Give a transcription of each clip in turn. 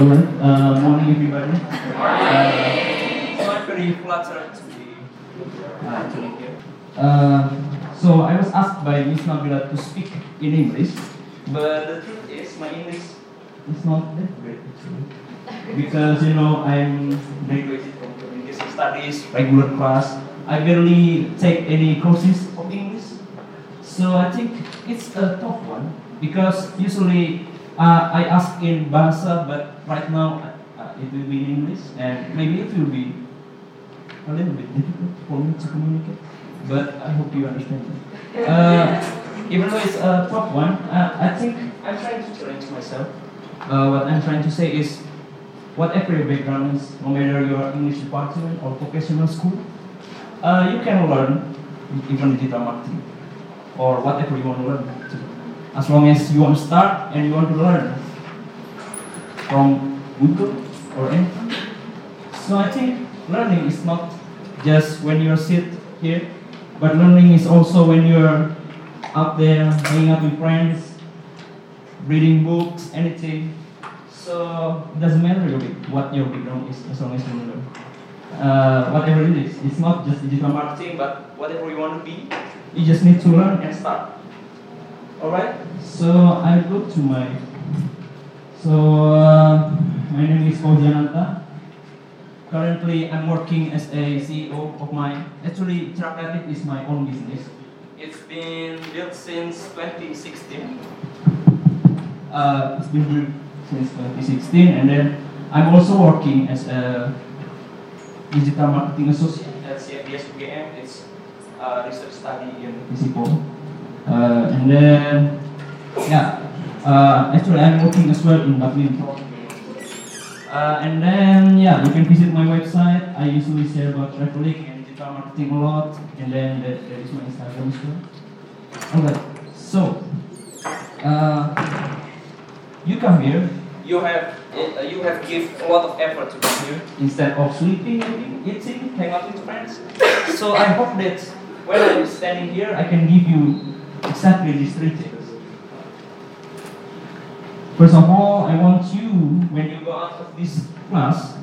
Alright, uh, morning everybody. Uh, so I'm very flattered to be uh, here. Uh, so I was asked by Miss Nabila to speak in English, but the truth is my English is not that great actually. Because you know I'm graduated from communication studies, regular class. I barely take any courses of English. So I think it's a tough one because usually uh, I ask in Bahasa, but right now uh, it will be in English, and maybe it will be a little bit difficult for me to communicate. But I hope you understand. Uh, even though it's a tough one, uh, I think I'm trying to challenge myself. Uh, what I'm trying to say is, whatever your background is, no matter your English department or vocational school, uh, you can learn even digital marketing or whatever you want to learn. As long as you want to start and you want to learn from Google or anything. So I think learning is not just when you sit here, but learning is also when you're out there hanging out with friends, reading books, anything. So it doesn't matter really what your background is as long as you learn. Uh, whatever it is, it's not just digital marketing, but whatever you want to be, you just need to learn and start. Alright, so I go to my. So uh, my name is Fauziananta. Currently, I'm working as a CEO of my. Actually, Therapeutic is my own business. It's been built since 2016. Uh, it's been built since 2016, and then I'm also working as a digital marketing associate at CFDS UGM. It's a research study in Fisipol. Uh, and then, yeah, uh, actually I'm working as well in Dublin. Uh, and then, yeah, you can visit my website. I usually share about traveling and digital marketing a lot. And then there, there is my Instagram as well. Alright, so, uh, you come here, you have uh, you have give a lot of effort to come here instead of sleeping, eating, eating, hang out with friends. So I hope that when I'm standing here, I can give you exactly these three things. First of all, I want you, when you go out of this class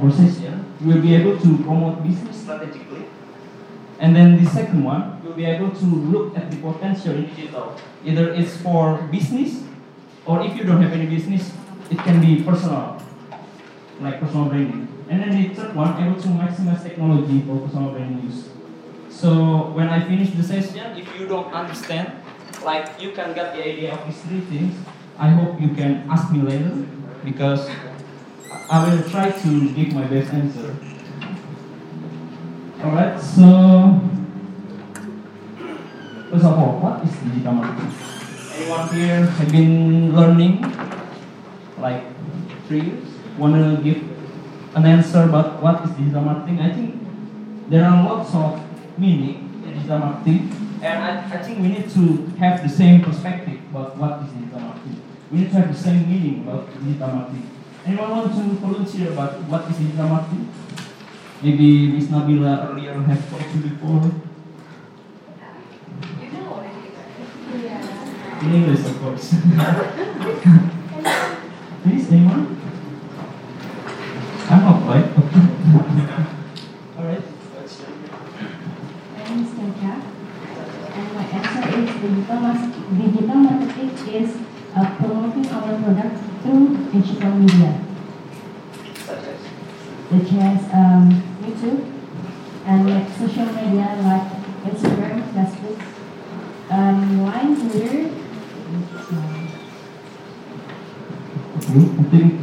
or session, you will be able to promote business strategically. And then the second one, you'll be able to look at the potential in digital. Either it's for business, or if you don't have any business, it can be personal, like personal branding. And then the third one, able to maximize technology for personal branding use. So when I finish the session, if you don't understand, like you can get the idea of these three things, I hope you can ask me later because I will try to give my best answer. Alright, so first of all, what is digital marketing? Anyone here have been learning like three years? Wanna give an answer about what is digital marketing? I think there are lots of meaning in digital marketing, and I, I think we need to have the same perspective about what is digital marketing. We need to have the same meaning about digital marketing. Anyone want to volunteer about what is digital marketing? Maybe Miss Nabila earlier have talked to before. You know already. Yeah. In English, of course. Please, anyone? I'm not quite. Alright. What's your My name is Katia, and my digital, marketing is uh, promoting our product through digital media, suggest? such as um, YouTube and like social media like Instagram, Facebook, um, Line, Twitter. I think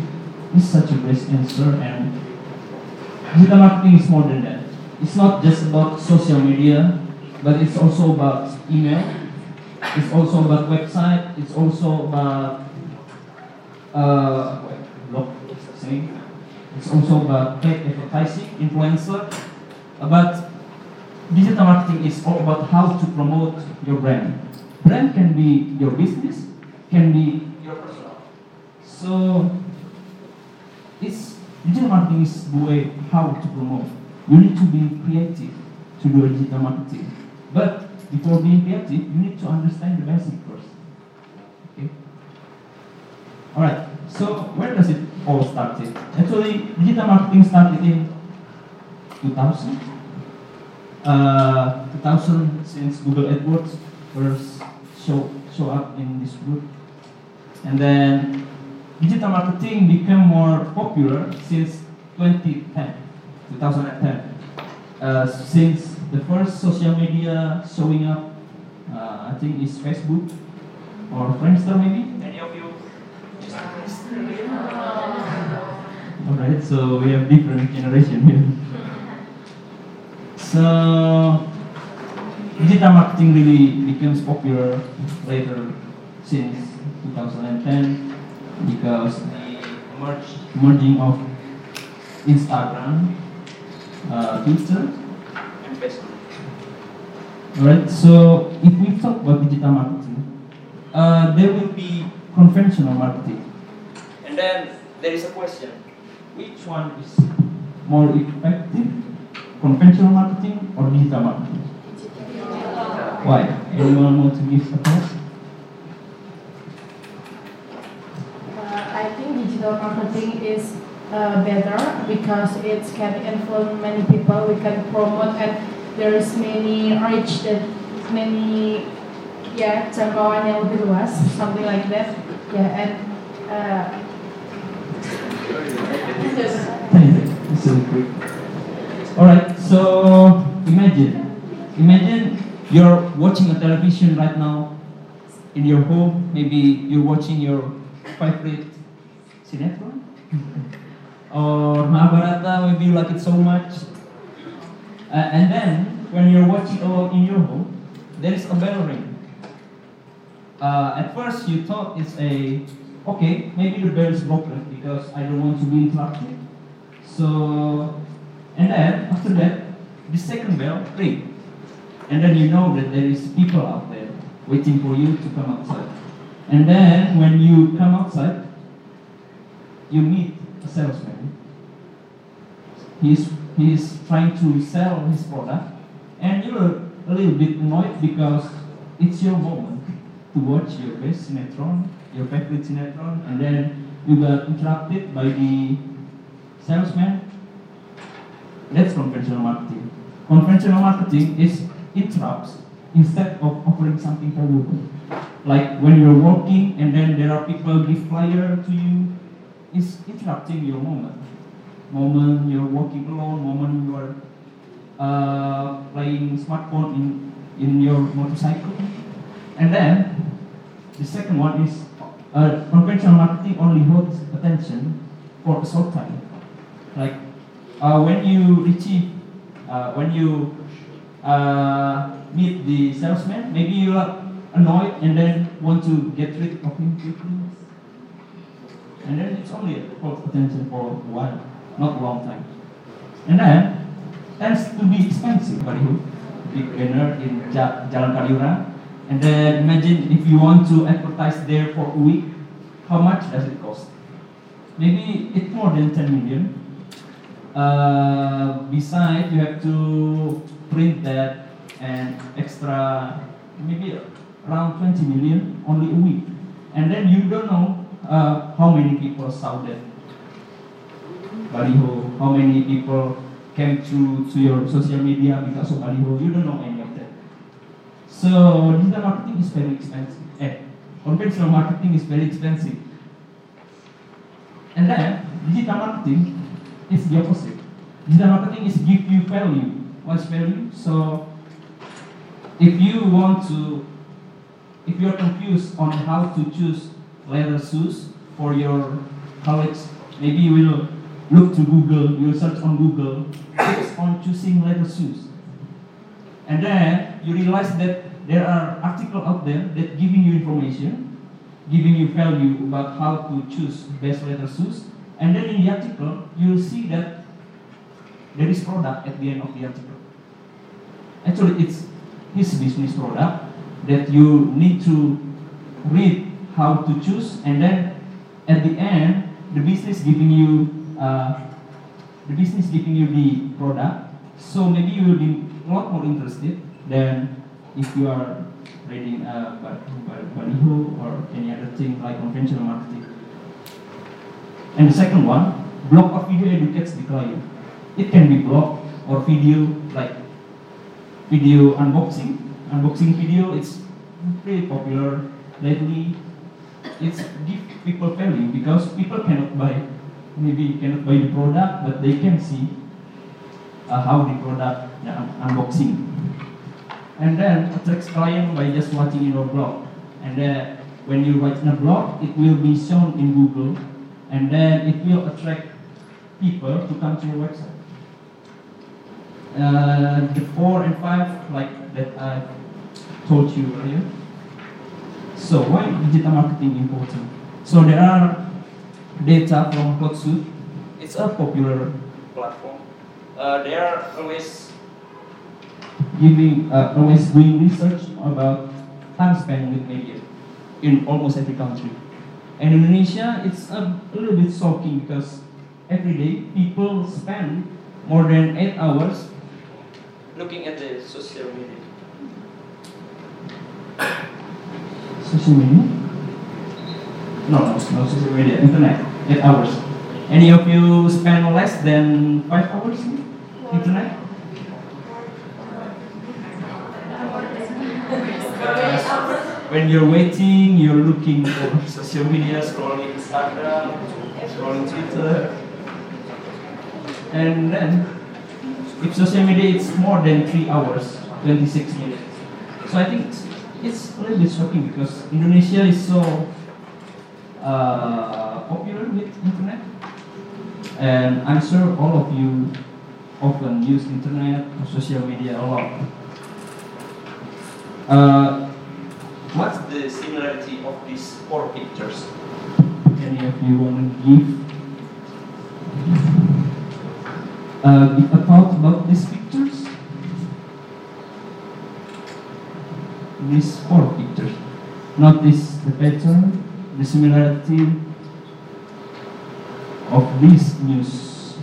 it's such a best answer and digital marketing is more than that. It's not just about social media, but it's also about email. It's also about website. It's also about uh, blog, that saying? It's also about paid advertising, influencer. Uh, But digital marketing is all about how to promote your brand. Brand can be your business, can be your personal. So it's digital marketing is the way how to promote. You need to be creative to do digital marketing. But before being creative, you need to understand the basic first. Okay. All right. So where does it all started. Actually, digital marketing started in 2000. Uh, 2000 since Google AdWords first show show up in this group, and then digital marketing became more popular since 2010, 2010. Uh, since the first social media showing up, uh, I think is Facebook or Friendster maybe. Any of you? Alright, so we have different generation here. So digital marketing really becomes popular later since 2010 because the merge, merging of Instagram, uh, Twitter, and Facebook. Alright, so if we talk about digital marketing, uh, there will be conventional marketing. And then there is a question which one is more effective, conventional marketing or digital marketing? Why? Anyone want to give a thought? Uh, I think digital marketing is uh, better because it can influence many people. We can promote and there is many reach that many ya jangkauan yang lebih luas, something like that. Yeah, and uh, quick. Alright, so imagine, imagine you're watching a television right now in your home. Maybe you're watching your favorite sinetron or Mahabharata. Maybe you like it so much. Uh, and then when you're watching alone in your home, there is a bell ring. Uh, at first you thought it's a okay, maybe the bell is broken because I don't want to be interrupted. So, and then after that, the second bell ring, and then you know that there is people out there waiting for you to come outside. And then when you come outside, you meet salesman. He's he's trying to sell his product, and you're a little bit annoyed because it's your moment to watch your best sinetron, your favorite sinetron, and then you got interrupted by the salesman. That's conventional marketing. Conventional marketing is interrupts instead of offering something valuable. Like when you're walking and then there are people give flyer to you, it's interrupting your moment. Moment you're walking alone, moment you are uh, playing smartphone in, in your motorcycle. And then the second one is uh, conventional marketing only holds attention for a short time. Like uh, when you receive, uh, when you uh, meet the salesman, maybe you are annoyed and then want to get rid of him quickly. And then it's only holds attention for one, not long time. And then tends to be expensive, Baliho. Big banner in Ja- Jalan Kaliurang. And then imagine if you want to advertise there for a week, how much does it cost? Maybe it's more than 10 million. Uh, besides, you have to print that and extra, maybe around 20 million only a week. And then you don't know uh, how many people saw that baliho, how many people came to, to your social media because of baliho. You don't know any of that. So digital marketing is very expensive. Eh, conventional marketing is very expensive. And then digital marketing is the opposite. Digital marketing is give you value. What's value? So if you want to, if you're confused on how to choose leather shoes for your college, maybe you will look to Google, you will search on Google, tips on choosing leather shoes. And then you realize that there are articles out there that giving you information, giving you value about how to choose best leather shoes. And then in the article, you will see that there is product at the end of the article. Actually, it's his business product that you need to read how to choose, and then at the end, the business giving you uh, the business giving you the product. So maybe you will be a lot more interested than if you are reading uh, Baliho or any other thing like conventional marketing. And the second one, blog of video educates the client. It can be blog or video, like video unboxing. Unboxing video, it's pretty popular lately. It's give people value because people cannot buy, maybe cannot buy the product, but they can see uh, how the product uh, unboxing. And then attracts client by just watching your blog. And then when you write in a blog, it will be shown in Google, and then it will attract people to come to your website. Uh, the four and five, like that I told you earlier. So why digital marketing important? So there are data from Hootsuite. It's a popular platform. Uh, they are always giving, uh, always doing research about time spent with media in almost every country. And in Indonesia, it's a little bit shocking because every day people spend more than eight hours looking at the social media. Social media? No, no, no social media, internet, eight hours. Any of you spend less than five hours in internet? when you're waiting, you're looking for social media, scrolling Instagram, scrolling Twitter, and then if social media it's more than three hours, 26 minutes. So I think it's, it's a little bit shocking because Indonesia is so uh, popular with internet, and I'm sure all of you often use internet or social media a lot. Uh, what's the similarity of these four pictures? Any of you want to give uh, a thought about these pictures? These four pictures. Notice the pattern, the similarity of these news.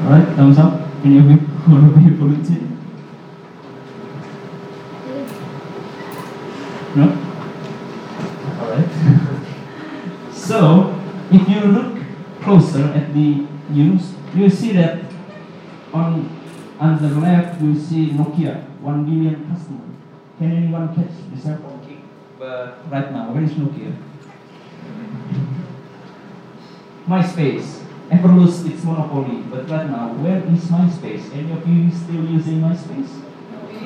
Alright, thumbs up. Of you be a volunteer? No? Alright. so, if you look closer at the news, you see that on on the left we see Nokia, 1 billion customer. Can anyone catch the cell phone? But right now, where is Nokia? MySpace ever lose its monopoly, but right now, where is MySpace? Any of you still using MySpace?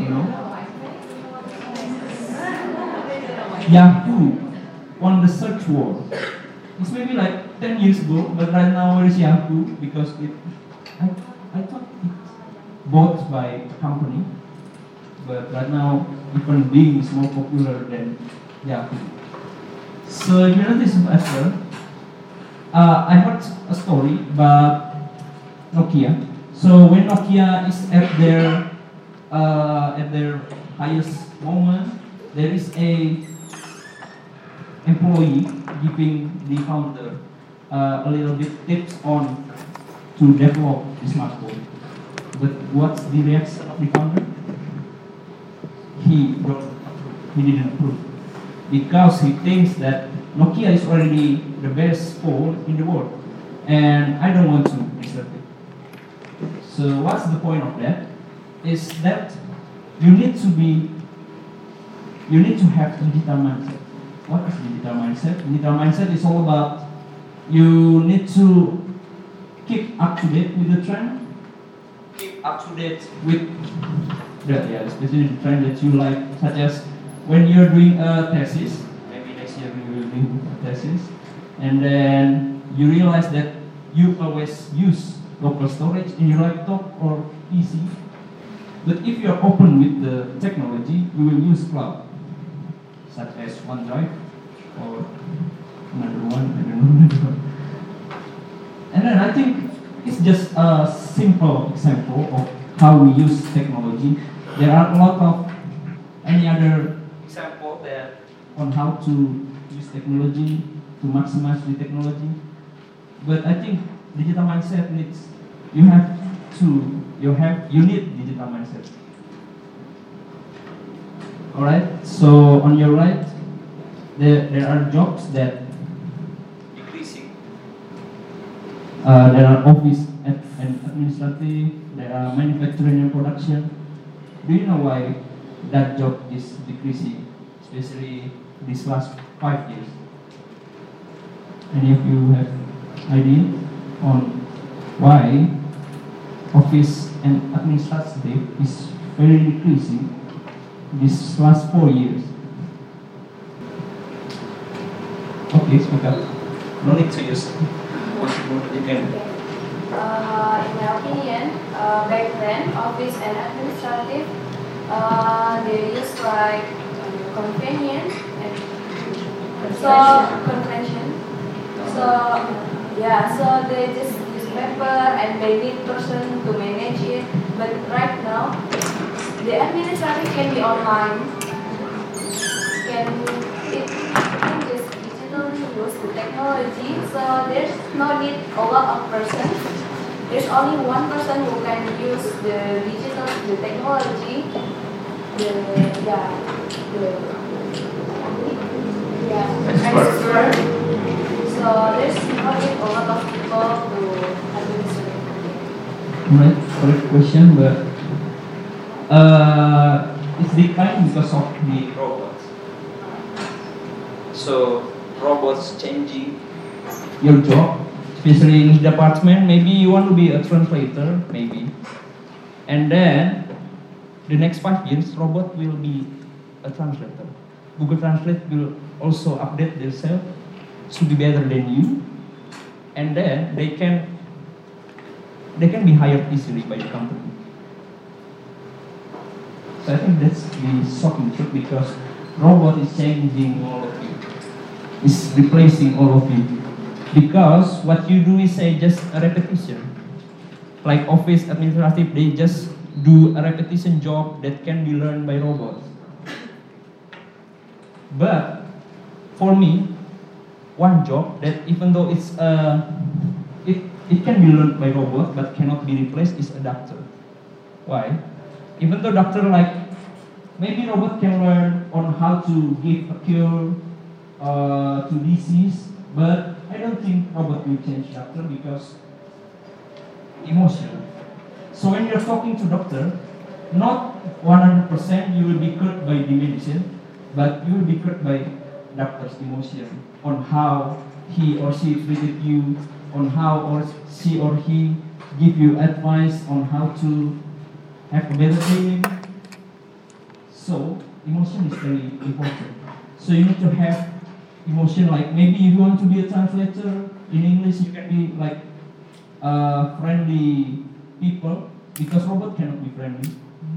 No? Yahoo won the search war. It's maybe like 10 years ago, but right now where is Yahoo? Because it, I, I thought it bought by a company, but right now even Bing is more popular than Yahoo. So if you notice as uh, I heard a story about Nokia. So when Nokia is at their uh, at their highest moment, there is a employee giving the founder uh, a little bit tips on to develop the smartphone. But what's the reaction of the founder? He don't. He didn't approve because he thinks that Nokia is already the best phone in the world, and I don't want to disturb it. So what's the point of that? Is that you need to be, you need to have digital mindset. What is digital mindset? Digital mindset is all about you need to keep up to date with the trend, up to date with the yeah, especially the trend that you like, such as when you're doing a thesis, maybe next year we will do a thesis, and then you realize that you always use local storage in your laptop or PC. But if you're open with the technology, you will use cloud, such as OneDrive or another one, I don't know. And then I think it's just a simple example of how we use technology. There are a lot of any other example that on how to use technology to maximize the technology. But I think digital mindset needs you have to you have you need digital mindset. Alright, so on your right there, there are jobs that decreasing. Uh, there are office and and administrative, there are manufacturing and production. Do you know why that job is decreasing, especially these last five years? Any of you have idea on why office and administrative is very decreasing these last four years? Okay, speak up. No need to use. Can. Uh, in my opinion, uh, back then, office and administrative, uh, they used like convenient and so convention. So yeah, so they just use paper and they need person to manage it. But right now, the administrative can be online. Can use the technology. So there's no need a lot of persons. There's only one person who can use the digital, the technology, the yeah, the yeah, expert. So there's no need a lot of people to administrate. Right, correct question, but uh, it's declining because of the robots. So robots changing your job, especially in the department. Maybe you want to be a translator, maybe, and then the next five years, robot will be a translator. Google Translate will also update themselves to be better than you, and then they can they can be hired easily by the company. So I think that's the shocking truth because robot is changing all of you. It's replacing all of you. Because what you do is say just a repetition. Like office administrative, they just do a repetition job that can be learned by robots. But for me, one job that even though it's uh, it, it can be learned by robot but cannot be replaced is a doctor. Why? Even though doctor like maybe robot can learn on how to give a cure uh, to disease, but I don't think robot will change doctor because emotional. So when you're talking to doctor, not 100% you will be cured by the medicine, but you will be cured by doctor's emotion on how he or she treated you, on how or she or he give you advice on how to have a better day. So emotion is very important. So you need to have emotion like maybe if you want to be a translator in English you can be like uh, friendly people because robot cannot be friendly.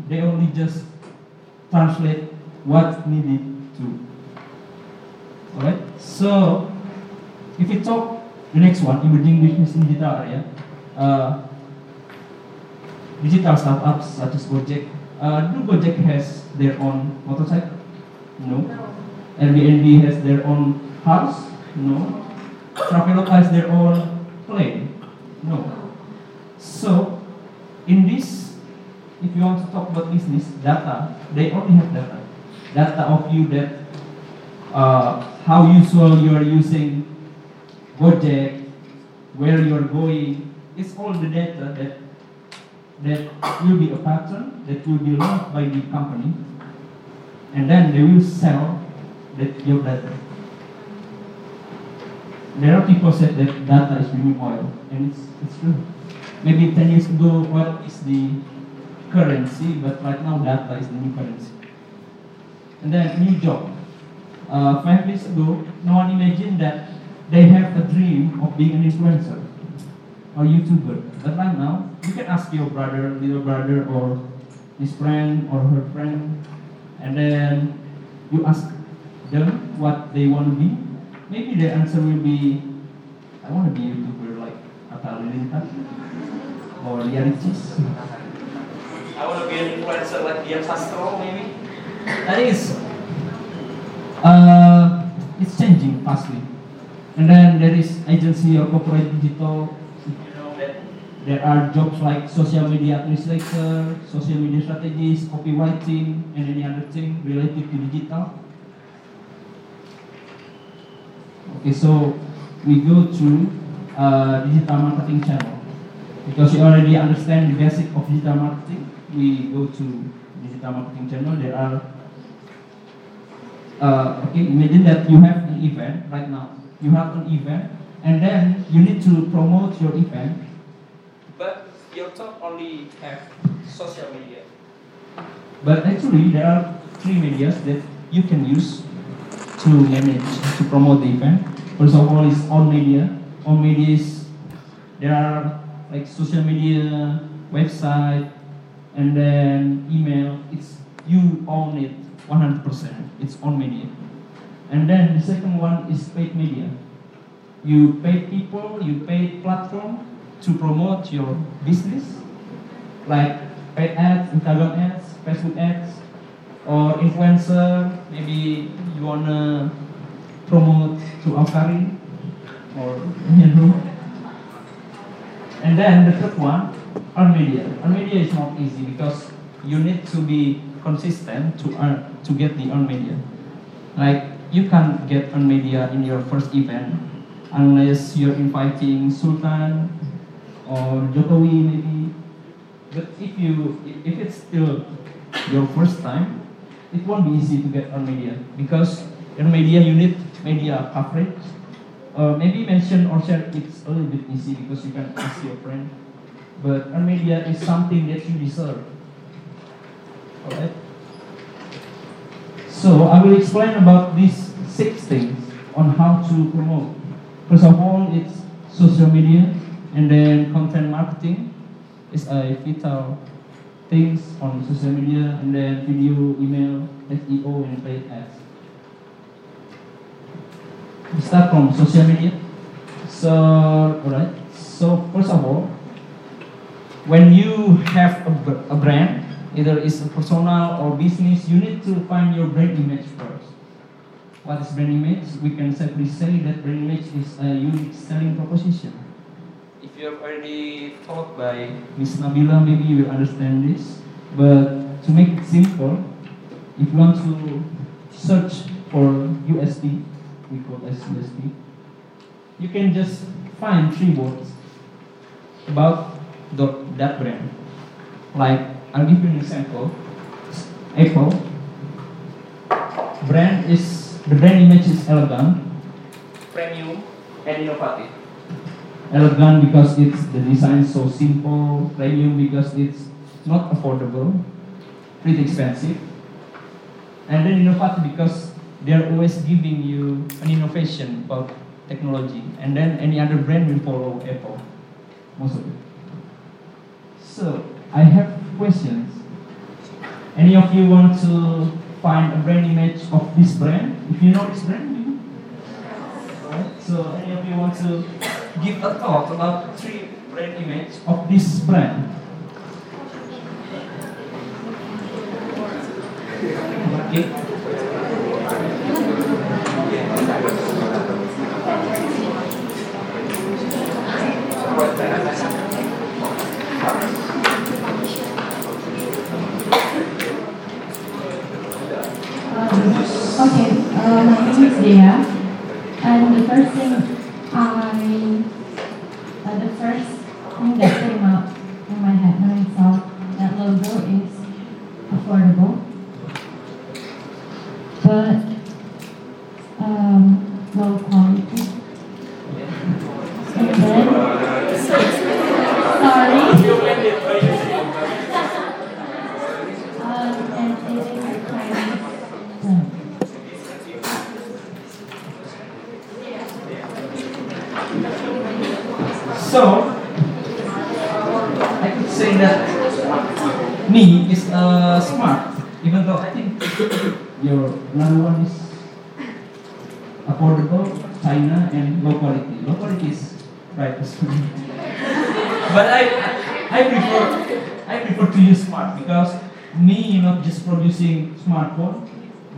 They only just translate what needed to. Alright? So if we talk the next one, emerging business in digital area, uh, digital startups such as Gojek. Uh, do Gojek has their own motorcycle? No. Airbnb has their own house? No. Traveloka has their own plane? No. So, in this, if you want to talk about business, data, they only have data. Data of you that uh, how usual you are using Gojek, where you are going, it's all the data that that will be a pattern that will be learned by the company, and then they will sell that your data. There are people said that data is oil, and it's, it's true. Maybe 10 years ago, oil is the currency, but right now data is the new currency. And then new job. Uh, five years ago, no one imagined that they have a dream of being an influencer or YouTuber. But right now, you can ask your brother, little brother, or his friend or her friend, and then you ask them what they want to be. Maybe the answer will be, I want to be a YouTuber like Atta Halilintar or Lia Ricis. I want to be an influencer like Dian Sastro, maybe. I think it's, uh, it's changing fastly. And then there is agency or corporate digital. You know that there are jobs like social media administrator, social media strategist, copywriting, and any other thing related to digital. Okay, so we go to uh, digital marketing channel because you already understand the basic of digital marketing. We go to digital marketing channel. There are uh, okay. Imagine that you have an event right now. You have an event, and then you need to promote your event, but your talk only have social media. But actually, there are three medias that you can use to manage to promote the event. First of all, is on media. On media is there are like social media, website, and then email. It's you own it 100%. It's on media. And then the second one is paid media. You pay people, you pay platform to promote your business, like paid ads, Instagram ads, Facebook ads, or influencer. Maybe you wanna promote to Awkarin, or you know. And then the third one, earn media. Earn media is not easy because you need to be consistent to earn to get the earn media. Like you can't get earn media in your first event unless you're inviting Sultan or Jokowi maybe. But if you if it's still your first time, it won't be easy to get earn media because earn media you need media coverage. Uh, maybe mention or share it's a little bit easy because you can ask your friend. But earn media is something that you deserve. Alright? So I will explain about these six things on how to promote. First of all, it's social media, and then content marketing is a vital things on social media, and then video, email, SEO, and paid ads. We start from social media. So, alright. So first of all, when you have a, a brand, either it's a personal or business, you need to find your brand image first. What is brand image? We can simply say that brand image is a unique selling proposition. If you have already taught by Miss Nabila, maybe you will understand this. But to make it simple, if you want to search for USP, we call as USP, you can just find three words about the, that brand. Like, I'll give you an example. Apple. Brand is, the brand image is elegant, premium, and innovative. Elegant because it's the design so simple, premium because it's not affordable, pretty expensive, and then innovative because they're always giving you an innovation about technology, and then any other brand will follow Apple, most of it. So I have questions. Any of you want to find a brand image of this brand? If you know this brand, you? Alright, So any of you want to give a thought about three brand image of this brand? Okay. Okay, uh, my name is Dea, and the first thing I, uh, the first thing that came up in my head when I saw that logo is affordable, but um, low quality. And then, sorry. Um, and it is a Chinese brand. So, I could say that me is uh, smart, even though I think your another one is affordable, China, and low quality. Low quality is right as well. But I, I prefer, I prefer to use smart because Mi not just producing smartphone,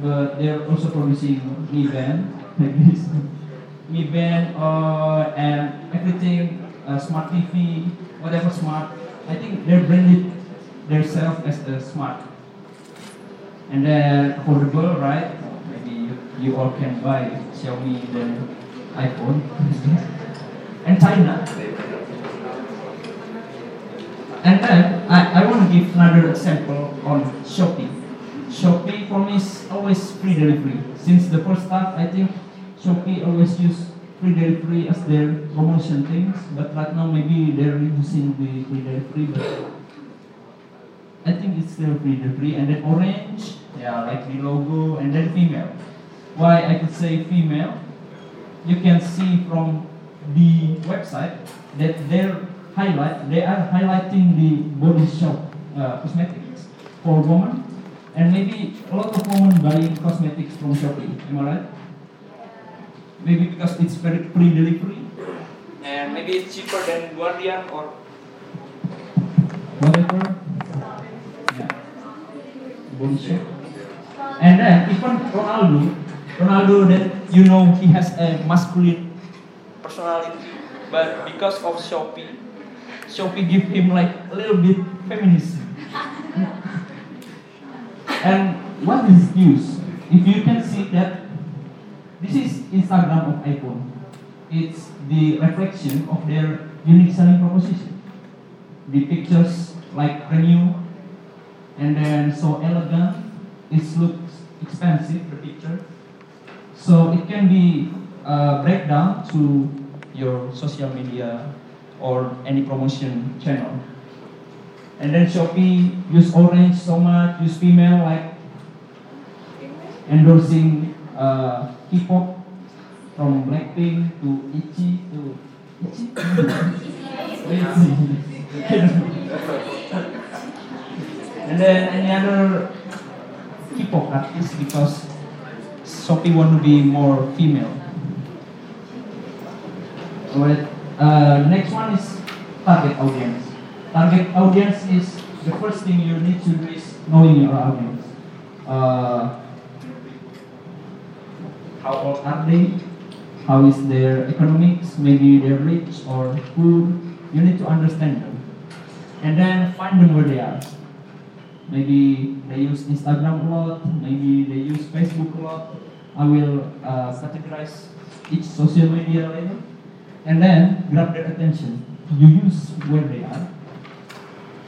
but they're also producing Mi Band like this. Mi Band uh, and everything, uh, smart TV, whatever smart. I think they're branded themselves as a smart. And then affordable, right? Maybe you, you all can buy Xiaomi, then iPhone, and China. And then I, I want to give another example on Shopee. Shopee for me is always free delivery. Since the first start, I think Shopee always use free delivery as their promotion things, but right now maybe they're reducing the free delivery, but I think it's still free delivery. And then orange, yeah, like the logo, and then female. Why I could say female? You can see from the website that they're highlight, they are highlighting the body shop uh, cosmetics for women, and maybe a lot of women buying cosmetics from Shopee. Am I right? Maybe because it's very free delivery, and maybe it's cheaper than Guardian or whatever. Shop. And then even Ronaldo, Ronaldo that you know he has a masculine personality, but because of Shopee, Shopee give him like a little bit feminism. and what is use? If you can see that this is Instagram of iPhone. It's the reflection of their unique selling proposition. The pictures like renew and then so elegant, it looks expensive, the picture. So it can be uh, breakdown to your social media or any promotion channel. And then Shopee use orange so much, use female like endorsing uh, K-pop from Blackpink to Itzy to Itzy. and then any other K-pop artist because Shopee want to be more female. Alright. Uh, next one is target audience. Target audience is the first thing you need to do is knowing your audience. Uh, how old are they? How is their economics? Maybe they're rich or poor. You need to understand them. And then find them where they are. Maybe they use Instagram a lot, maybe they use Facebook a lot. I will uh, categorize each social media later. And then grab their attention. You use where they are.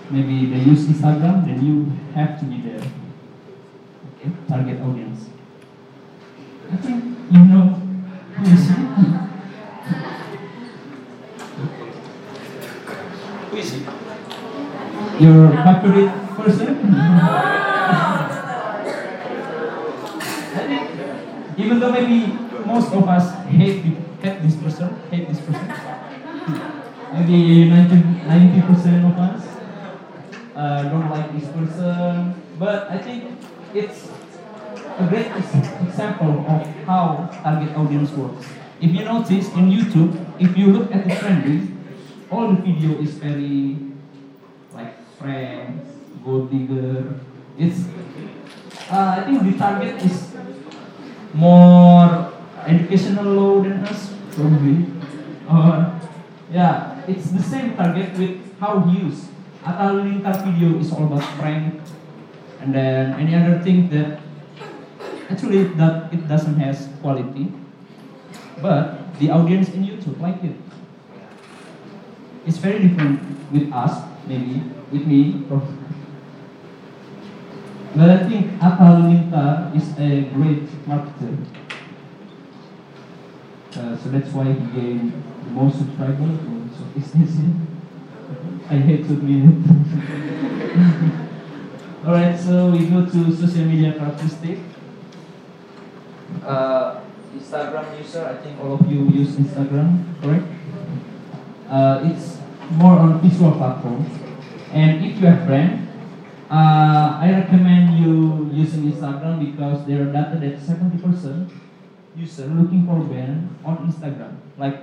Maybe they use Instagram, then you have to be there. Okay, target audience. I think you know who is he. who is he? Your favorite person? I think even though maybe most of us hate the- hate this person, hate this person. Maybe 90 percent of us uh, don't like this person, but I think it's a great example of how target audience works. If you notice in YouTube, if you look at the trending, all the video is very like friends, gold digger. It's uh, I think the target is more educational low than us probably. Or yeah, it's the same target with how he use. Atal Lintar video is all about prank, and then any other thing that actually that it doesn't has quality, but the audience in YouTube like it. It's very different with us, maybe with me. But I think Atta Halilintar is a great marketer. Uh, so that's why he gained the most subscribers Southeast Asia. I hate to admit it. Alright, so we go to social media characteristic. Uh, Instagram user, I think all of you use Instagram, correct? Uh, it's more on visual platform. And if you have brand, uh, I recommend you using Instagram because there are data that 70% user looking for brand on Instagram. Like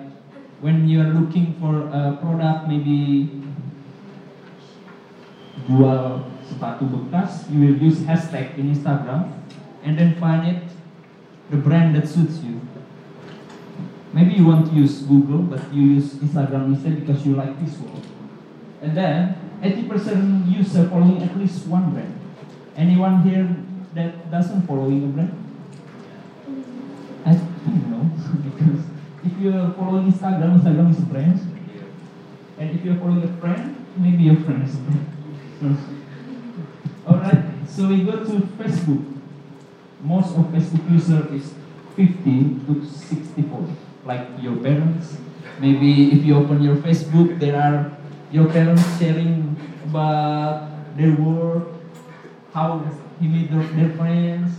when you are looking for a product, maybe jual sepatu bekas, you will use hashtag in Instagram and then find it the brand that suits you. Maybe you want to use Google, but you use Instagram instead because you like this visual. And then 80% user following at least one brand. Anyone here that doesn't following a brand? I don't know because if you're following Instagram, Instagram is a brand. And if you're following a friend, maybe your friend is a brand. Alright, so we go to Facebook. Most of Facebook user is 50 to 64, like your parents. Maybe if you open your Facebook, there are your parents sharing about their work, how he meet their, their friends.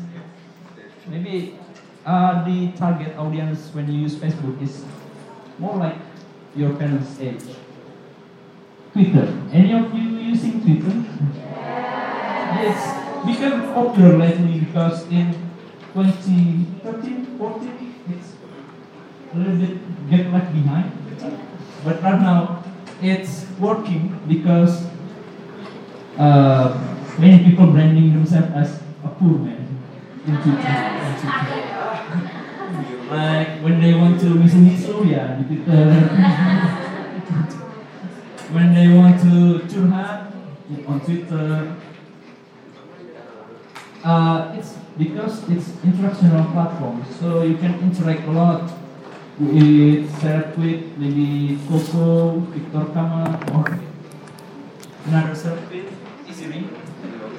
Maybe uh, the target audience when you use Facebook is more like your parents' age. Twitter. Any of you using Twitter? Yes. Become popular lately because in 2013, 14, it's a little bit get left behind. But right now, it's working because uh, many people branding themselves as a poor man. Like when they want to listen ya di Twitter. when they want to curhat on Twitter. Uh, it's because it's interactional platform, so you can interact a lot with Sarah Tweet, maybe Coco, Victor Kama, or another Tweet,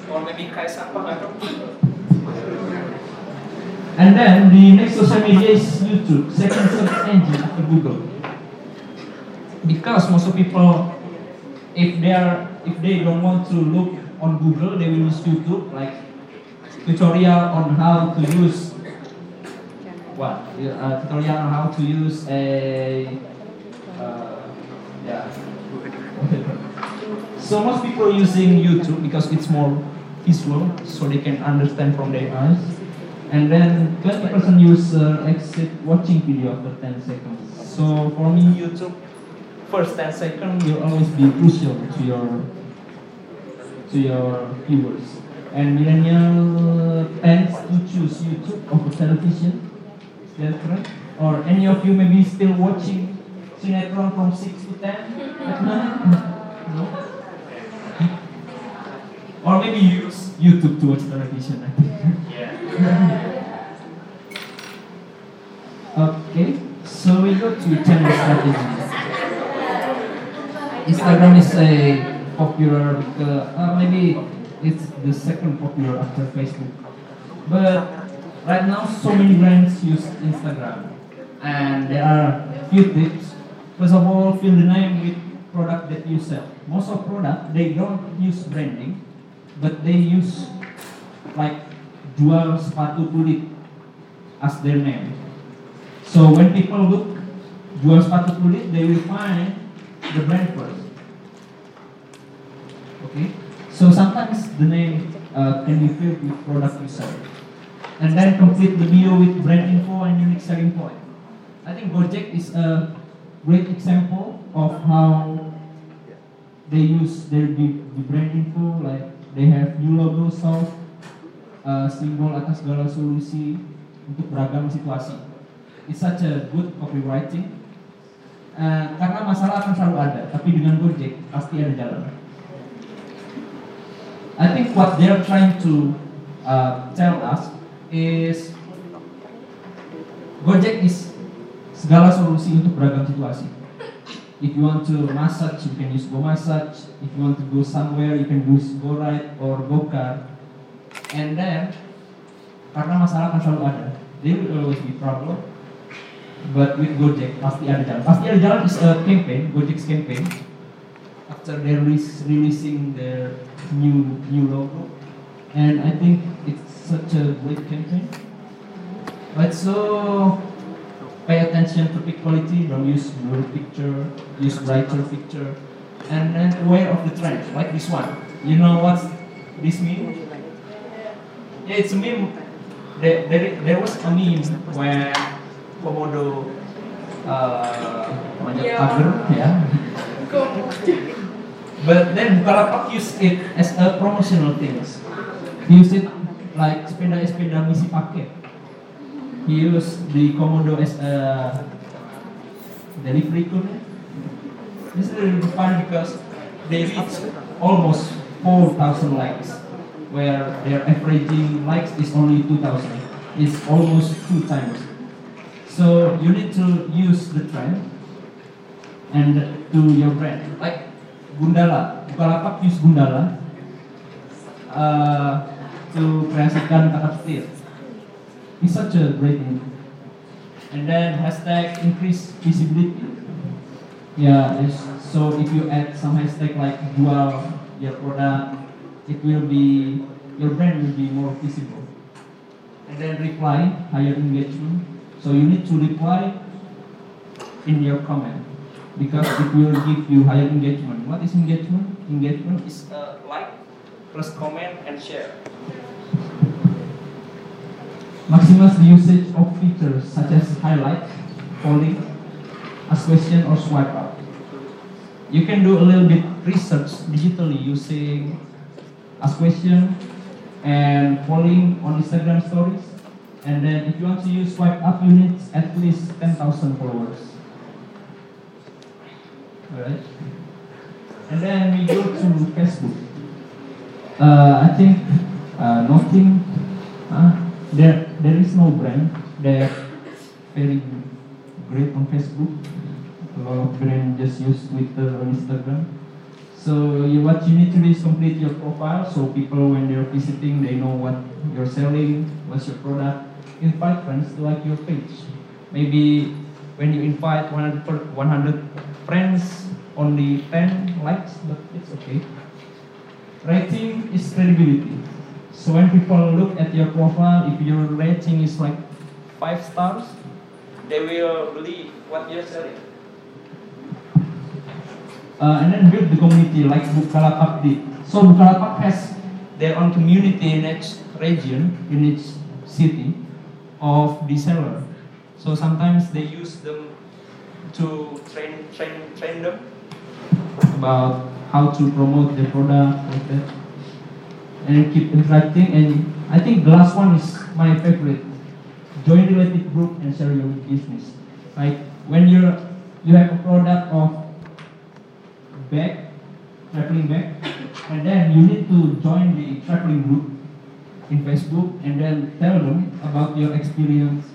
or maybe Pagato. And then the next social media is YouTube, second search engine after Google. Because most of people, if they are, if they don't want to look on Google, they will use YouTube, like tutorial on how to use what? Uh, tutorial on how to use a uh, yeah. So most people are using YouTube because it's more visual, so they can understand from their eyes. And then 20% use uh, exit watching video after 10 seconds. So for me, YouTube, first 10 seconds will always be crucial to your to your viewers. And millennial tends to choose YouTube over television. Is that correct? Or any of you maybe still watching Sinetron from 6 to 10 at night? No? Or maybe use YouTube to watch television. I think. Okay, so we go to channel strategy. Instagram is a popular because uh, maybe it's the second popular after Facebook. But right now, so many brands use Instagram, and there are few tips. First of all, fill the name with product that you sell. Most of product they don't use branding, but they use like jual sepatu kulit as their name. So when people look jual sepatu kulit, they will find the brand first. Okay, so sometimes the name uh, can be filled with product sell, and then complete the bio with brand info and unique selling point. I think Gojek is a great example of how they use their the, the brand info like they have new logo soft uh, simbol atas segala solusi untuk beragam situasi. It's such a good copywriting. Uh, karena masalah akan selalu ada, tapi dengan Gojek pasti ada jalan. I think what they're trying to uh, tell us is Gojek is segala solusi untuk beragam situasi. If you want to massage, you can use Go Massage. If you want to go somewhere, you can use Go Ride or Go Car. And then, karena masalah akan selalu ada, there will always be problem. But with Gojek, pasti ada jalan. Pasti ada jalan is a campaign, Gojek's campaign. After they release, releasing their new new logo, and I think it's such a great campaign. But so pay attention to pic quality, don't use blur picture, use brighter picture, and then aware of the trend, like this one. You know what this mean? Yeah, it's a meme. There, there, there was a meme where Komodo uh, Yeah. pagar, yeah. But then Bukalapak use it as a promotional thing. He used it like sepeda-sepeda misi paket. He used the Komodo as a delivery courier. This is really fun because they reach almost 4,000 likes, where their averaging likes is only 2,000. It's almost two times. So you need to use the trend and to your brand. Like Gundala, Bukalapak use Gundala uh, to kreasikan kata petir. It's such a great name. And then hashtag increase visibility. Yeah, so if you add some hashtag like jual your product, it will be your brand will be more visible. And then reply, higher engagement. So you need to reply in your comment because it will give you higher engagement. What is engagement? Engagement is uh, like plus comment and share. Maximize the usage of features such as highlight, polling, ask question, or swipe up. You can do a little bit research digitally using ask question and polling on Instagram stories. And then if you want to use swipe up, you need at least 10,000 followers. Alright. And then we go to Facebook. Uh, I think uh, nothing. Uh, there, there is no brand that very great on Facebook. A lot of brands just use Twitter uh, or Instagram. So you, what you need to do is complete your profile so people when they're visiting they know what you're selling, what's your product. Invite friends to like your page. Maybe when you invite 100, per- 100 friends, only 10 likes, but it's okay. Rating is credibility. So when people look at your profile, if your rating is like 5 stars, they will believe what you're selling. Uh, and then build the community like Bukalapak did. So Bukalapak has their own community in each region, in each city of the seller. So sometimes they use them to train, train, train them about how to promote their product like that. And keep interacting. And I think the last one is my favorite. Join related group and share your business. Like when you're you have a product of bag, traveling bag, and then you need to join the traveling group in Facebook and then tell them about your experience.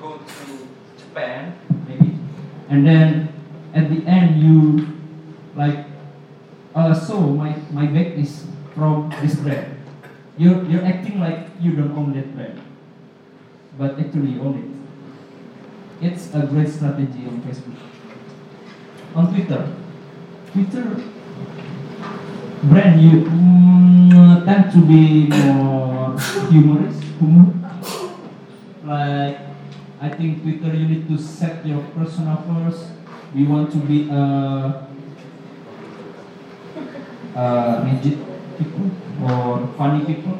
Go to Japan, maybe, and then at the end you like, uh, so my my bag is from this brand. You're you're acting like you don't own that brand, but actually you own it. It's a great strategy on Facebook. On Twitter, Twitter brand you mm, tend to be more humorous, humor. Like I think Twitter you need to set your persona first. We want to be uh, uh, rigid people or funny people.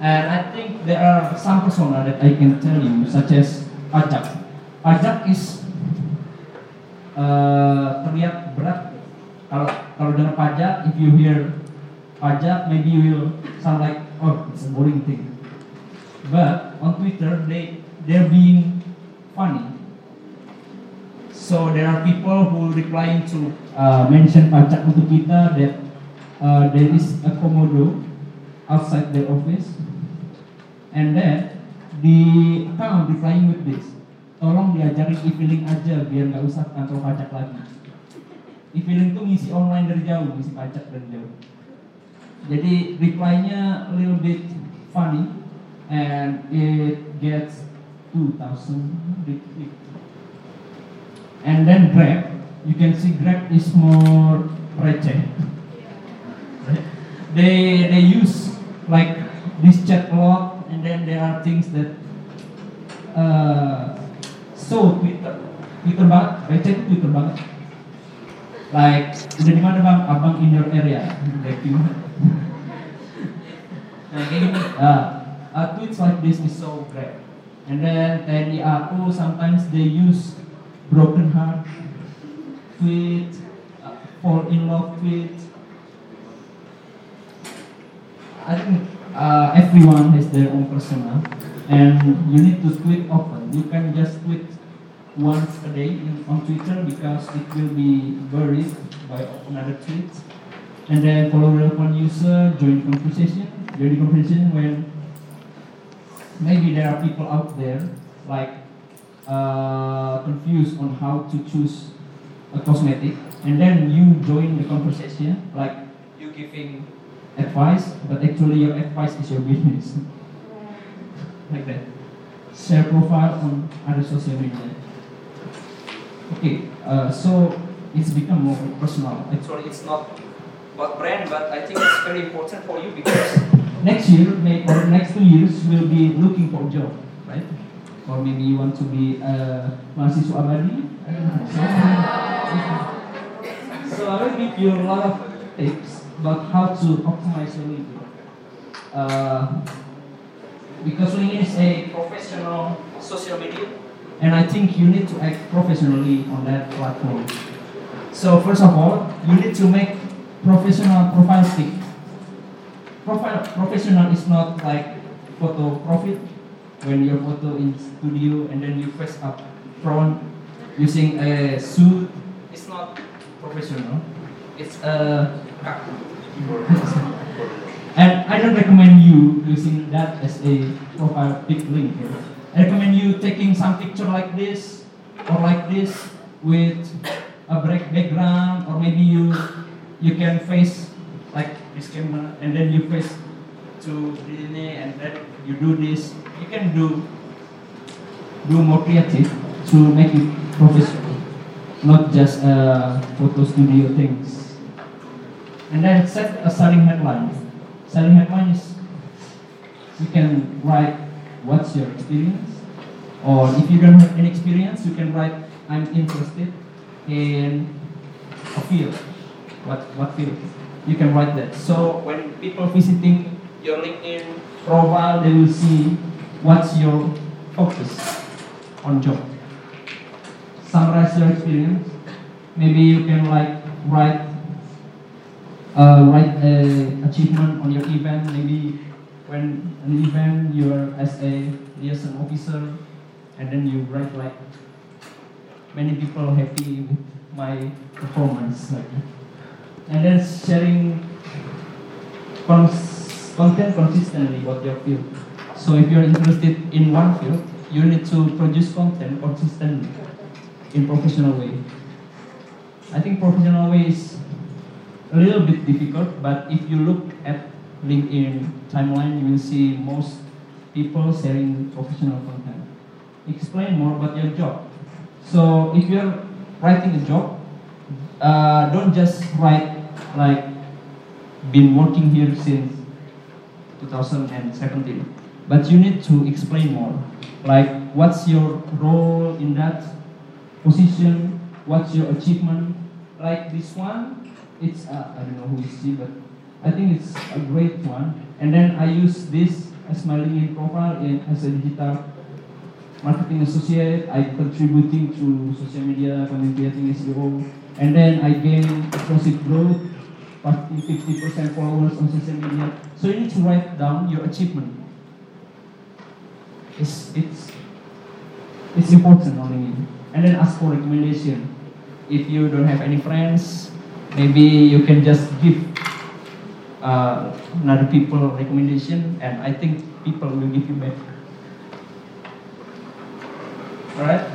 And I think there are some persona that I can tell you, such as pajak. Pajak is uh, terlihat berat. Kalau kalau dengar pajak, if you hear pajak, maybe you will sound like oh it's a boring thing. But on Twitter, they they're being funny. So there are people who replying to uh, mention pajak untuk kita that uh, there is a komodo outside their office, and then the account replying with this, tolong diajarin e-filing aja biar nggak usah kantor pajak lagi. E-filing tuh ngisi online dari jauh, ngisi pajak dari jauh. Jadi reply-nya a little bit funny and it gets 2000 retweet. And then Grab, you can see Grab is more receh. They they use like this chat log and then there are things that uh, so Twitter Twitter banget, receh itu Twitter banget. Like udah di mana bang? Abang in your area. Like gimana? Nah, kayak gini, uh, uh, tweets like this is so great. And then TNI aku sometimes they use broken heart tweet, uh, fall in love tweet. I think uh, everyone has their own persona, and you need to tweet often. You can just tweet once a day in, on Twitter because it will be buried by another tweet. And then follow relevant user, join conversation, join the conversation when maybe there are people out there like uh, confused on how to choose a cosmetic, and then you join the conversation, like you giving advice, but actually your advice is your business, like that. Share profile on other social media. Okay, uh, so it's become more personal. Actually, it's not about brand, but I think it's very important for you because next year, maybe or next two years, you will be looking for a job, right? Or maybe you want to be a mahasiswa abadi. I don't know. So, so I will give you a lot of tips about how to optimize your LinkedIn. Uh, because LinkedIn is a professional social media, and I think you need to act professionally on that platform. So first of all, you need to make professional profile pic. Profile professional is not like photo profit when your photo in studio and then you face up front using a suit. It's not professional. It's a and I don't recommend you using that as a profile pic link. I recommend you taking some picture like this or like this with a break background or maybe you you can face like this camera and then you face to ini and then you do this. You can do do more creative to make it professional, not just uh, photo studio things. And then set a selling headline. Selling headline is you can write what's your experience, or if you don't have any experience, you can write I'm interested in a field. What what field? You can write that. So when people visiting your LinkedIn profile, they will see what's your focus on job. Summarize your experience. Maybe you can like write uh, write a achievement on your event. Maybe when an event you're as a liaison officer, and then you write like many people happy with my performance, and then sharing cons- content consistently about your field. So if you're interested in one field, you need to produce content consistently in professional way. I think professional way is a little bit difficult, but if you look at LinkedIn timeline, you will see most people sharing professional content. Explain more about your job. So if you're writing a job, uh, don't just write like been working here since 2017, but you need to explain more. Like what's your role in that position? What's your achievement? Like this one, it's uh, I don't know who who is she, but I think it's a great one. And then I use this as my LinkedIn profile as a digital marketing associate. I contributing to social media, content creating SEO, and then I gain explosive growth, 40, 50% followers on social media. So you need to write down your achievement. It's it's it's important on LinkedIn. And then ask for recommendation. If you don't have any friends, maybe you can just give uh, another people recommendation, and I think people will give you back. Alright?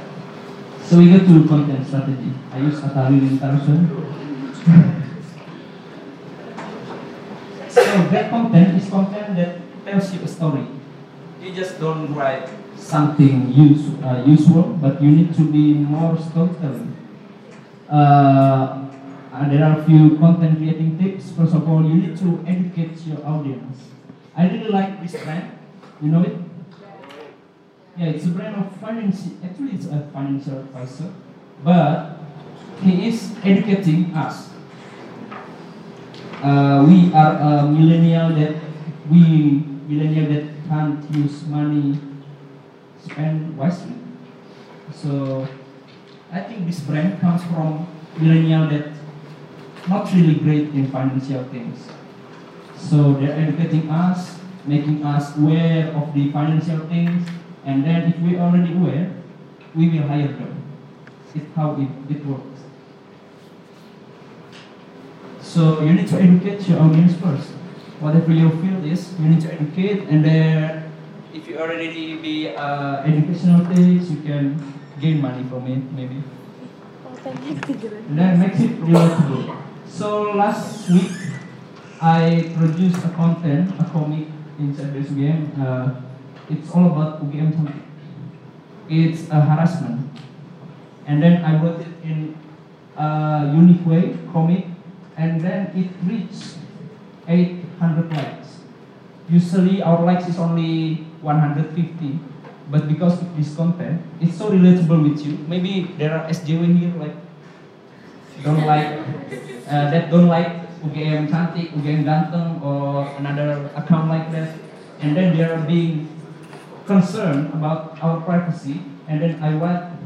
So we go to content strategy. I use Atari Lintarson. so that content is content that tells you a story. You just don't write something use, uh, useful, but you need to be more storytelling. Uh, uh, there are a few content creating tips. First of all, you need to educate your audience. I really like this brand. You know it? Yeah, it's a brand of finance. Actually, it's a financial advisor, but he is educating us. Uh, we are a millennial that we millennial that can't use money spend wisely. So I think this brand comes from millennial that not really great in financial things. So they're educating us, making us aware of the financial things, and then if we already aware, we will hire them. It's how it, it works. So you need to educate your audience first. Whatever your field is, you need to educate, and then if you already be uh, educational things, you can gain money from it, maybe. And then makes it relatable. So last week, I produced a content, a comic inside this game. Uh, it's all about UGM Cantik. It's a harassment. And then I wrote it in a unique way, comic, and then it reached 800 likes. Usually our likes is only 150, but because of this content, it's so relatable with you. Maybe there are SJW here like don't like uh, that don't like UGM cantik, UGM ganteng, or another account like that, and then they are being concerned about our privacy, and then I want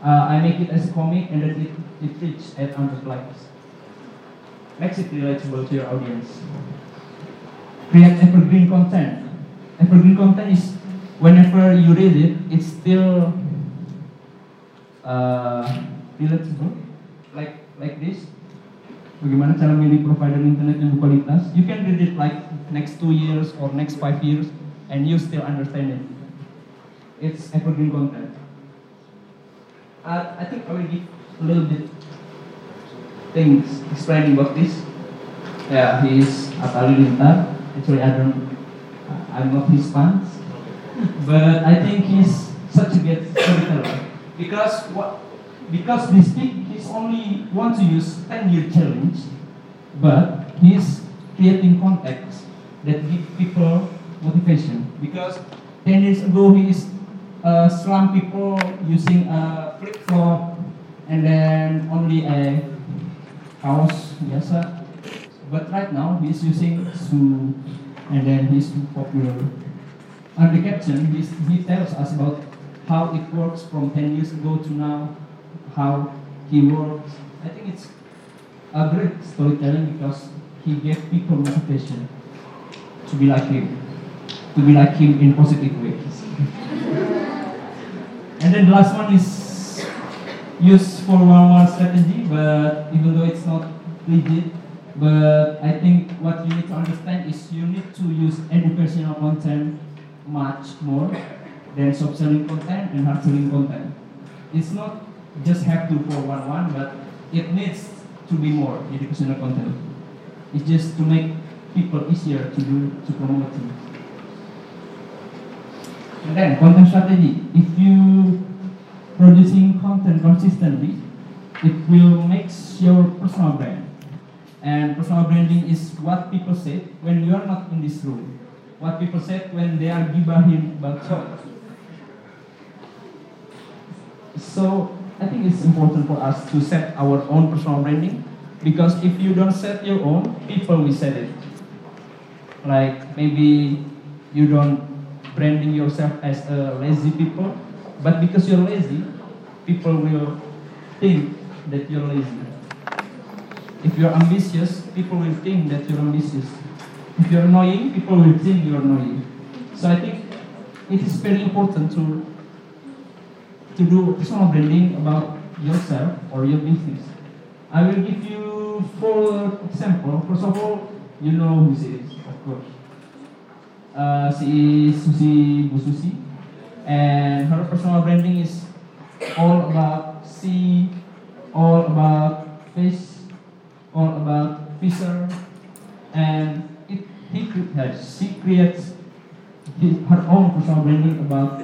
uh, I make it as a comic, and then it it reaches 800 likes. Makes it relatable to your audience. Create evergreen content. Evergreen content is whenever you read it, it's still uh, relatable. Like like this. Bagaimana cara milih provider internet yang berkualitas? You can read it like next two years or next five years, and you still understand it. It's evergreen content. Uh, I think I will give a little bit things explaining about this. Yeah, he is Atali Lintar. Actually, I don't, I'm not his fans, but I think he's such a good storyteller because what because this speak he's only want to use 10 year challenge but he's creating context that give people motivation. Because 10 years ago he is uh, slum people using a flip flop and then only a house biasa but right now he's using shoe and then he's popular. On the caption he's, he tells us about how it works from 10 years ago to now how he works. I think it's a great storytelling because he gave people motivation to be like him, to be like him in positive ways. and then the last one is used for one-one strategy, but even though it's not legit, but I think what you need to understand is you need to use educational content much more than soft selling content and hard selling content. It's not just have to for one one, but it needs to be more educational content. It's just to make people easier to do to promote things. And then content strategy. If you producing content consistently, it will make your personal brand. And personal branding is what people say when you are not in this room. What people say when they are gibahin you. So I think it's important for us to set our own personal branding because if you don't set your own, people will set it. Like maybe you don't branding yourself as a lazy people, but because you're lazy, people will think that you're lazy. If you're ambitious, people will think that you're ambitious. If you're annoying, people will think you're annoying. So I think it is very important to to do personal branding about yourself or your business. I will give you four examples. First of all, you know who she is, of course. Uh, she is Susi Bu Susi, and her personal branding is all about sea, all about fish, all about fisher, and it, he, she creates his, her own personal branding about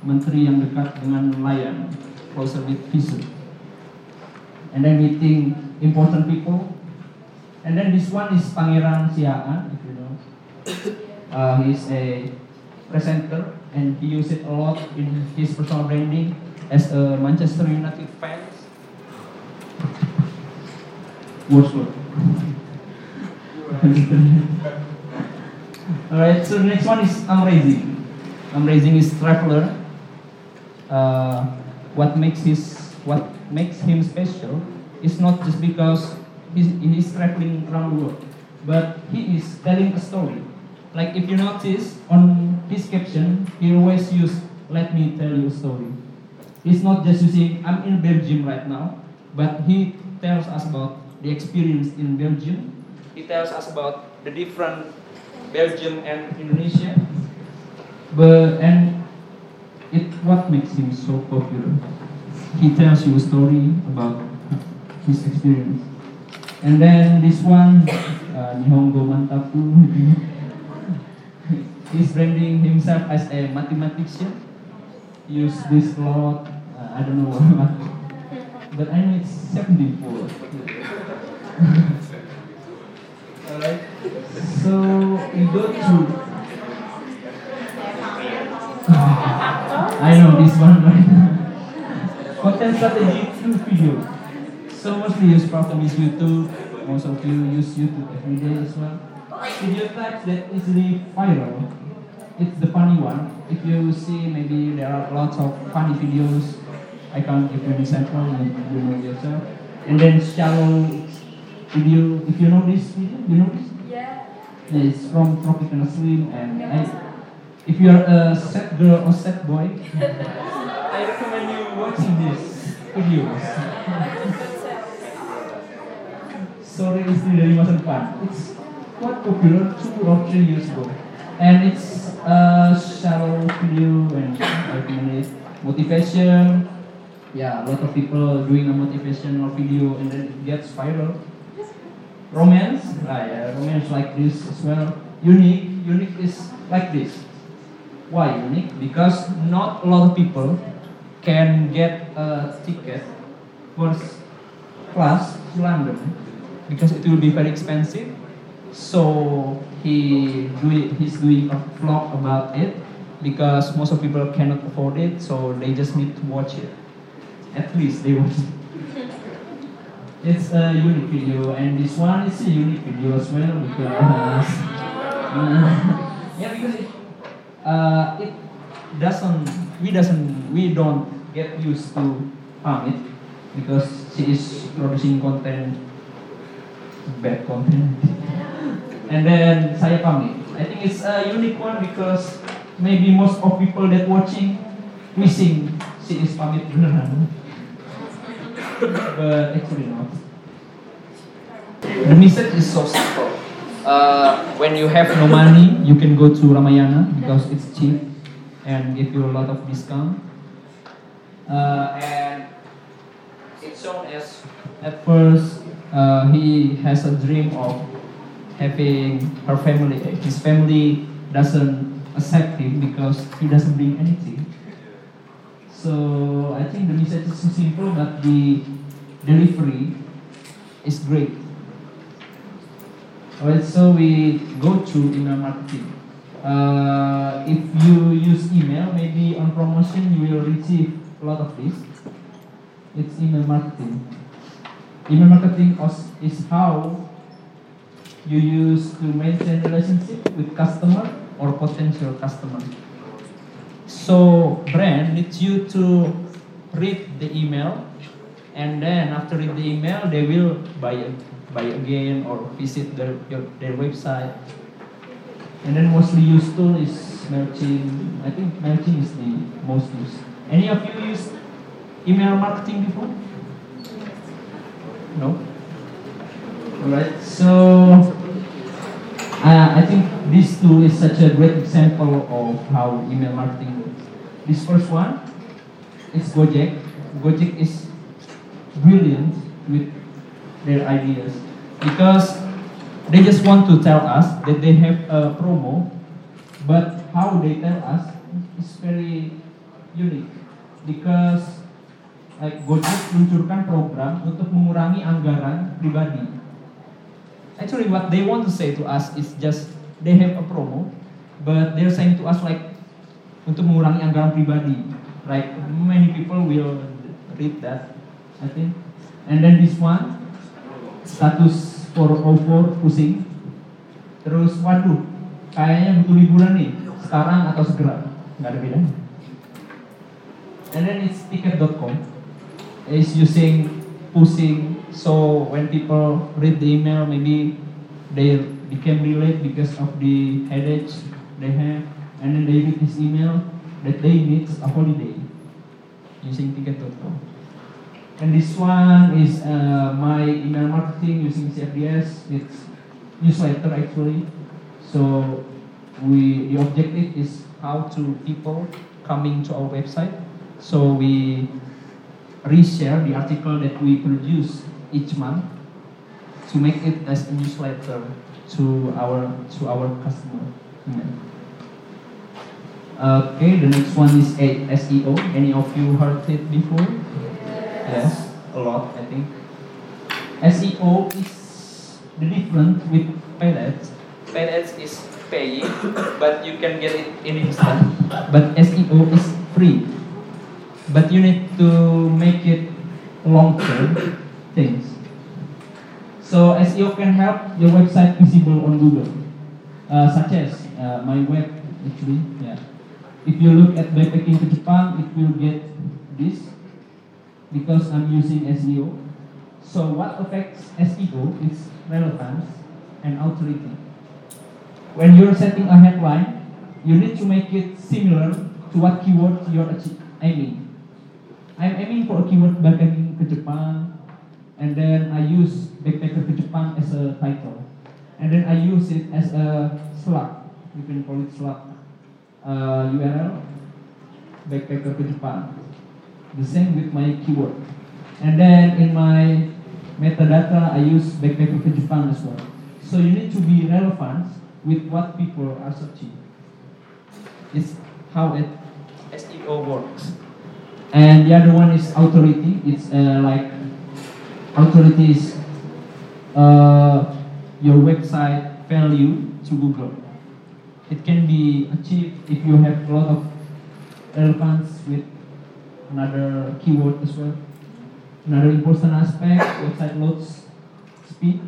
menteri yang dekat dengan nelayan, closer with fisher. And then meeting important people. And then this one is Pangeran Siaan, if you know. Uh, he's a presenter and he used it a lot in his personal branding as a Manchester United fan. Worst word. Alright, so the next one is Amazing. Amazing is traveler uh, what makes his what makes him special is not just because he's, he's traveling around the world, but he is telling a story. Like if you notice on his caption, he always use "Let me tell you a story." He's not just using "I'm in Belgium right now," but he tells us about the experience in Belgium. He tells us about the different Belgium and Indonesia. But and it what makes him so popular. He tells you a story about his experience. And then this one, uh, Nihongo Mantappu, he's branding himself as a mathematician. Use this lot. Uh, I don't know what, but I know it's 74. Alright. So we go to. I know this one right Content strategy through video. So mostly use platform is YouTube. Most of you use YouTube every day as well. Video types that easily viral. It's the funny one. If you see, maybe there are lots of funny videos. I can't give you an example, you you know yourself. And then shallow video. If you know this video, you know this? Yeah. It's from Tropical Slim and I, if you are a sad girl or sad boy, I recommend you watching this videos. Sorry istri dari masa depan. It's quite popular two or three years ago. And it's a shallow video and I recommend it. Motivation. Yeah, a lot of people doing a motivational video and then it gets viral. Romance, ah, yeah, romance like this as well. Unique, unique is like this. Why unique? Because not a lot of people can get a ticket first class to London because it will be very expensive. So he do it, he's doing a vlog about it because most of people cannot afford it, so they just need to watch it. At least they watch it. It's a unique video, and this one is a unique video as well because yeah, because it, uh, it doesn't we doesn't we don't get used to farm it because she is producing content bad content. And then saya pamit. I think it's a unique one because maybe most of people that watching wishing she is pamit beneran. But actually not. The message is so simple uh, when you have no money you can go to Ramayana because it's cheap and give you a lot of discount. Uh, and it's shown as at first uh, he has a dream of having her family. His family doesn't accept him because he doesn't bring anything. So I think the message is so simple but the delivery is great Alright, so we go to email marketing. Uh, if you use email, maybe on promotion you will receive a lot of this. It's email marketing. Email marketing is- is how you use to maintain relationship with customer or potential customer. So brand needs you to read the email, and then after read the email, they will buy buy again or visit their your, their website. And then mostly used tool is Mailchimp. I think Mailchimp is the most used. Any of you use email marketing before? No. Alright, so uh, I think this tool is such a great example of how email marketing works. This first one is Gojek. Gojek is brilliant with their ideas because they just want to tell us that they have a promo, but how they tell us is very unique because like Gojek meluncurkan program untuk mengurangi anggaran pribadi. Actually, what they want to say to us is just they have a promo, but they're saying to us like untuk mengurangi anggaran pribadi. Like many people will read that, I think. And then this one, status 404 pusing. Terus waduh, kayaknya butuh liburan nih, sekarang atau segera. Nggak ada bedanya. And then it's ticket.com. It's using pushing. So when people read the email, maybe they became relate because of the headaches they have, and then they read this email that they need a holiday using ticket.com. And this one is uh, my email marketing using CFDS. It's newsletter actually. So we the objective is how to people coming to our website. So we reshare the article that we produce each month to make it as a newsletter to our to our customer. Okay, the next one is SEO. Any of you heard it before? Yes, a lot, I think. SEO is the difference with paid ads. Paid ads is paying, but you can get it in instant. But SEO is free, but you need to make it long-term things. So SEO can help your website visible on Google, uh, such as uh, my web actually. Yeah. If you look at backpacking to Japan, it will get this because I'm using SEO. So what affects SEO is relevance and authority. When you're setting a headline, you need to make it similar to what keyword you're aiming. I'm aiming for a keyword backpacking Japan, and then I use backpacker to Japan as a title, and then I use it as a slug. You can call it slug uh, URL backpacker to Japan. The same with my keyword. And then in my metadata, I use backpacker Japan as well. So you need to be relevant with what people are searching. It's how it SEO works. And the other one is authority. It's uh, like authority is uh, your website value to Google. It can be achieved if you have a lot of relevance with another keyword as well. Another important aspect, website loads speed.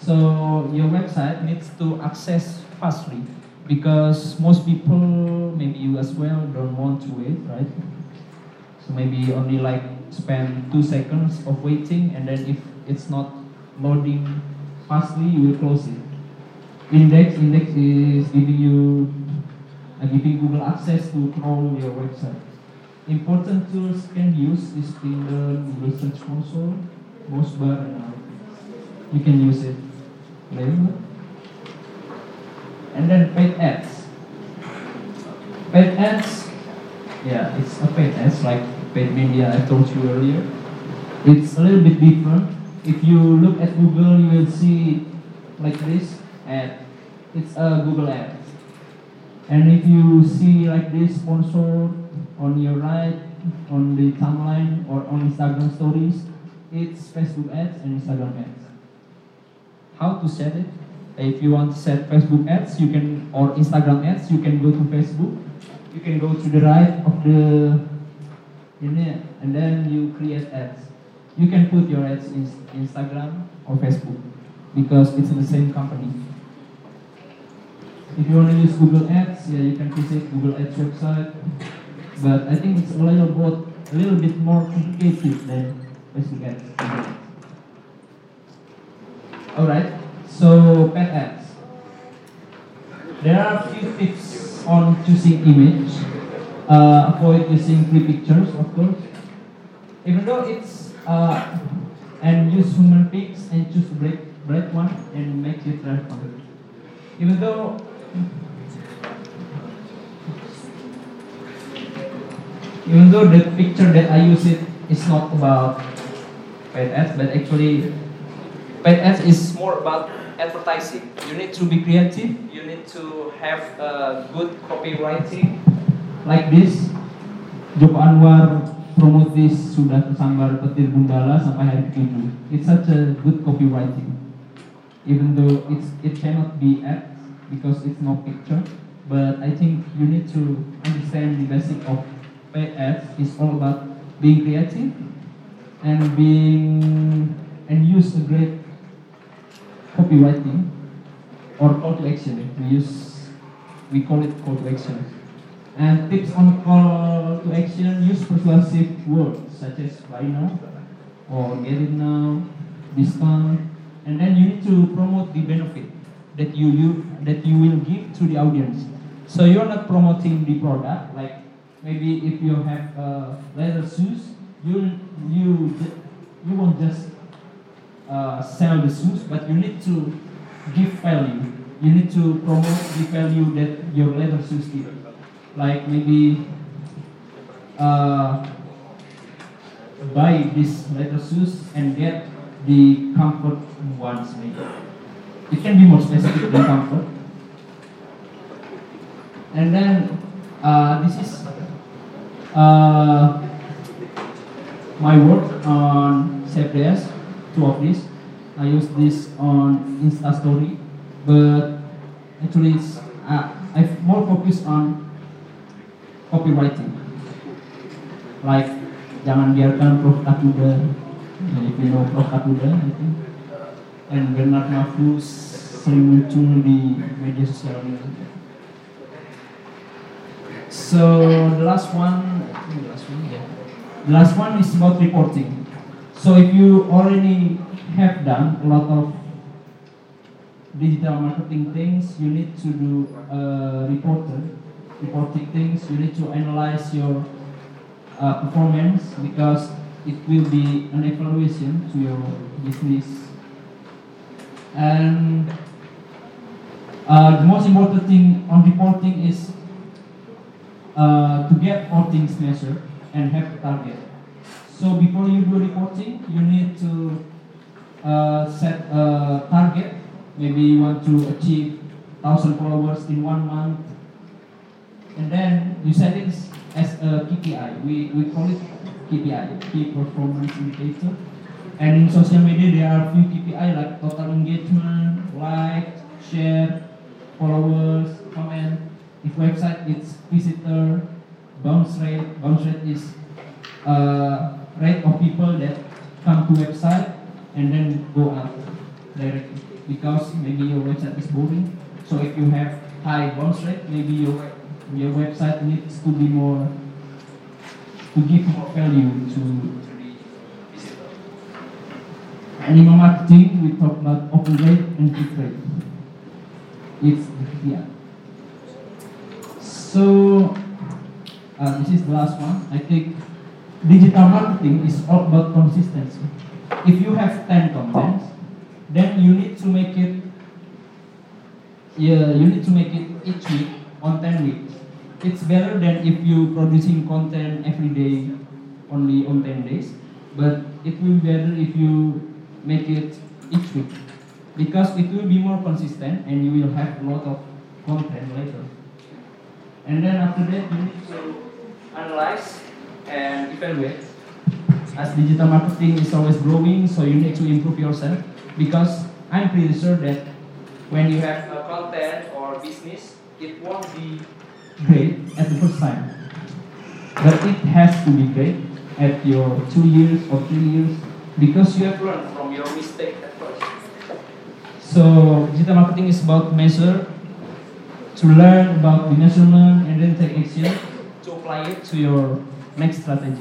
So your website needs to access fastly because most people, maybe you as well, don't want to wait, right? So maybe only like spend two seconds of waiting and then if it's not loading fastly, you will close it. Index, index is giving you, uh, giving Google access to crawl your website. Important tools can use is Tinder, Google Search Console, MozBar, and other things. You can use it later. And then paid ads. Paid ads, yeah, it's a paid ads like paid media I told you earlier. It's a little bit different. If you look at Google, you will see like this ad. It's a Google ad. And if you see like this sponsored on your right, on the timeline or on Instagram stories, it's Facebook ads and Instagram ads. How to set it? If you want to set Facebook ads, you can or Instagram ads, you can go to Facebook. You can go to the right of the in and then you create ads. You can put your ads in Instagram or Facebook because it's the same company. If you want to use Google Ads, yeah, you can visit Google Ads website. But I think it's a little bit, a little bit more complicated than Facebook Ads. All right. So pet ads. There are a few tips on choosing image. Uh, avoid using free pictures, of course. Even though it's uh, and use human pics and choose bright, bright one and make it relevant. Even though even though the picture that I use it is not about paid ads, but actually paid ads is more about advertising. You need to be creative. You need to have a good copywriting, like this. Joko Anwar this sudah tersambar petir gundala sampai hari ketujuh. It's such a good copywriting, even though it's it cannot be ads because it's no picture. But I think you need to understand the basic of ads. It's all about being creative and being and use a great copywriting or call to action. We use we call it call to action. And tips on call to action use persuasive words such as buy now or get it now, discount, and then you need to promote the benefit that you, you that you will give to the audience. So you're not promoting the product like maybe if you have uh, leather shoes, you you you won't just uh, sell the shoes, but you need to give value. You need to promote the value that your leather shoes give. like maybe uh, buy this leather shoes and get the comfort ones maybe. It can be more specific than comfort. And then uh, this is uh, my work on SafeDS, two of these. I use this on Insta Story, but actually it's, uh, I more focus on copywriting. Like jangan biarkan Prof if you know Prof Katuda, I think, and Bernard Mahfuz sering muncul di media sosial media. So the last one, the last one, yeah. The last one is about reporting. So if you already have done a lot of digital marketing things, you need to do uh, reporter, reporting things. You need to analyze your uh, performance because it will be an evaluation to your business. And uh, the most important thing on reporting is uh, to get all things measured and have a target. So before you do reporting, you need to uh, set a target. Maybe you want to achieve thousand followers in one month, and then you set it as a KPI. We we call it KPI, key performance indicator. And in social media, there are few KPI like total engagement, like, share, followers, comment. If website, it's visitor, bounce rate. Bounce rate is uh, rate of people that come to website and then go out directly. Because maybe your website is boring. So if you have high bounce rate, maybe your your website needs to be more to give more value to the visitor. Animal marketing, we talk about open rate and click rate. It's yeah. So uh, this is the last one. I think digital marketing is all about consistency. If you have 10 contents, then you need to make it yeah, you need to make it each week on 10 weeks. It's better than if you producing content every day only on 10 days, but it will be better if you make it each week because it will be more consistent and you will have a lot of content later. And then after that, you need to analyze and evaluate. As digital marketing is always growing, so you need to improve yourself because I'm pretty sure that when you have a content or business, it won't be great at the first time. But it has to be great at your two years or three years because you have learned from your mistake at first. So digital marketing is about measure, to learn about the measurement and then take action to apply it to your next strategy.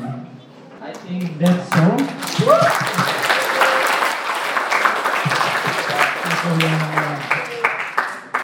I think that's all.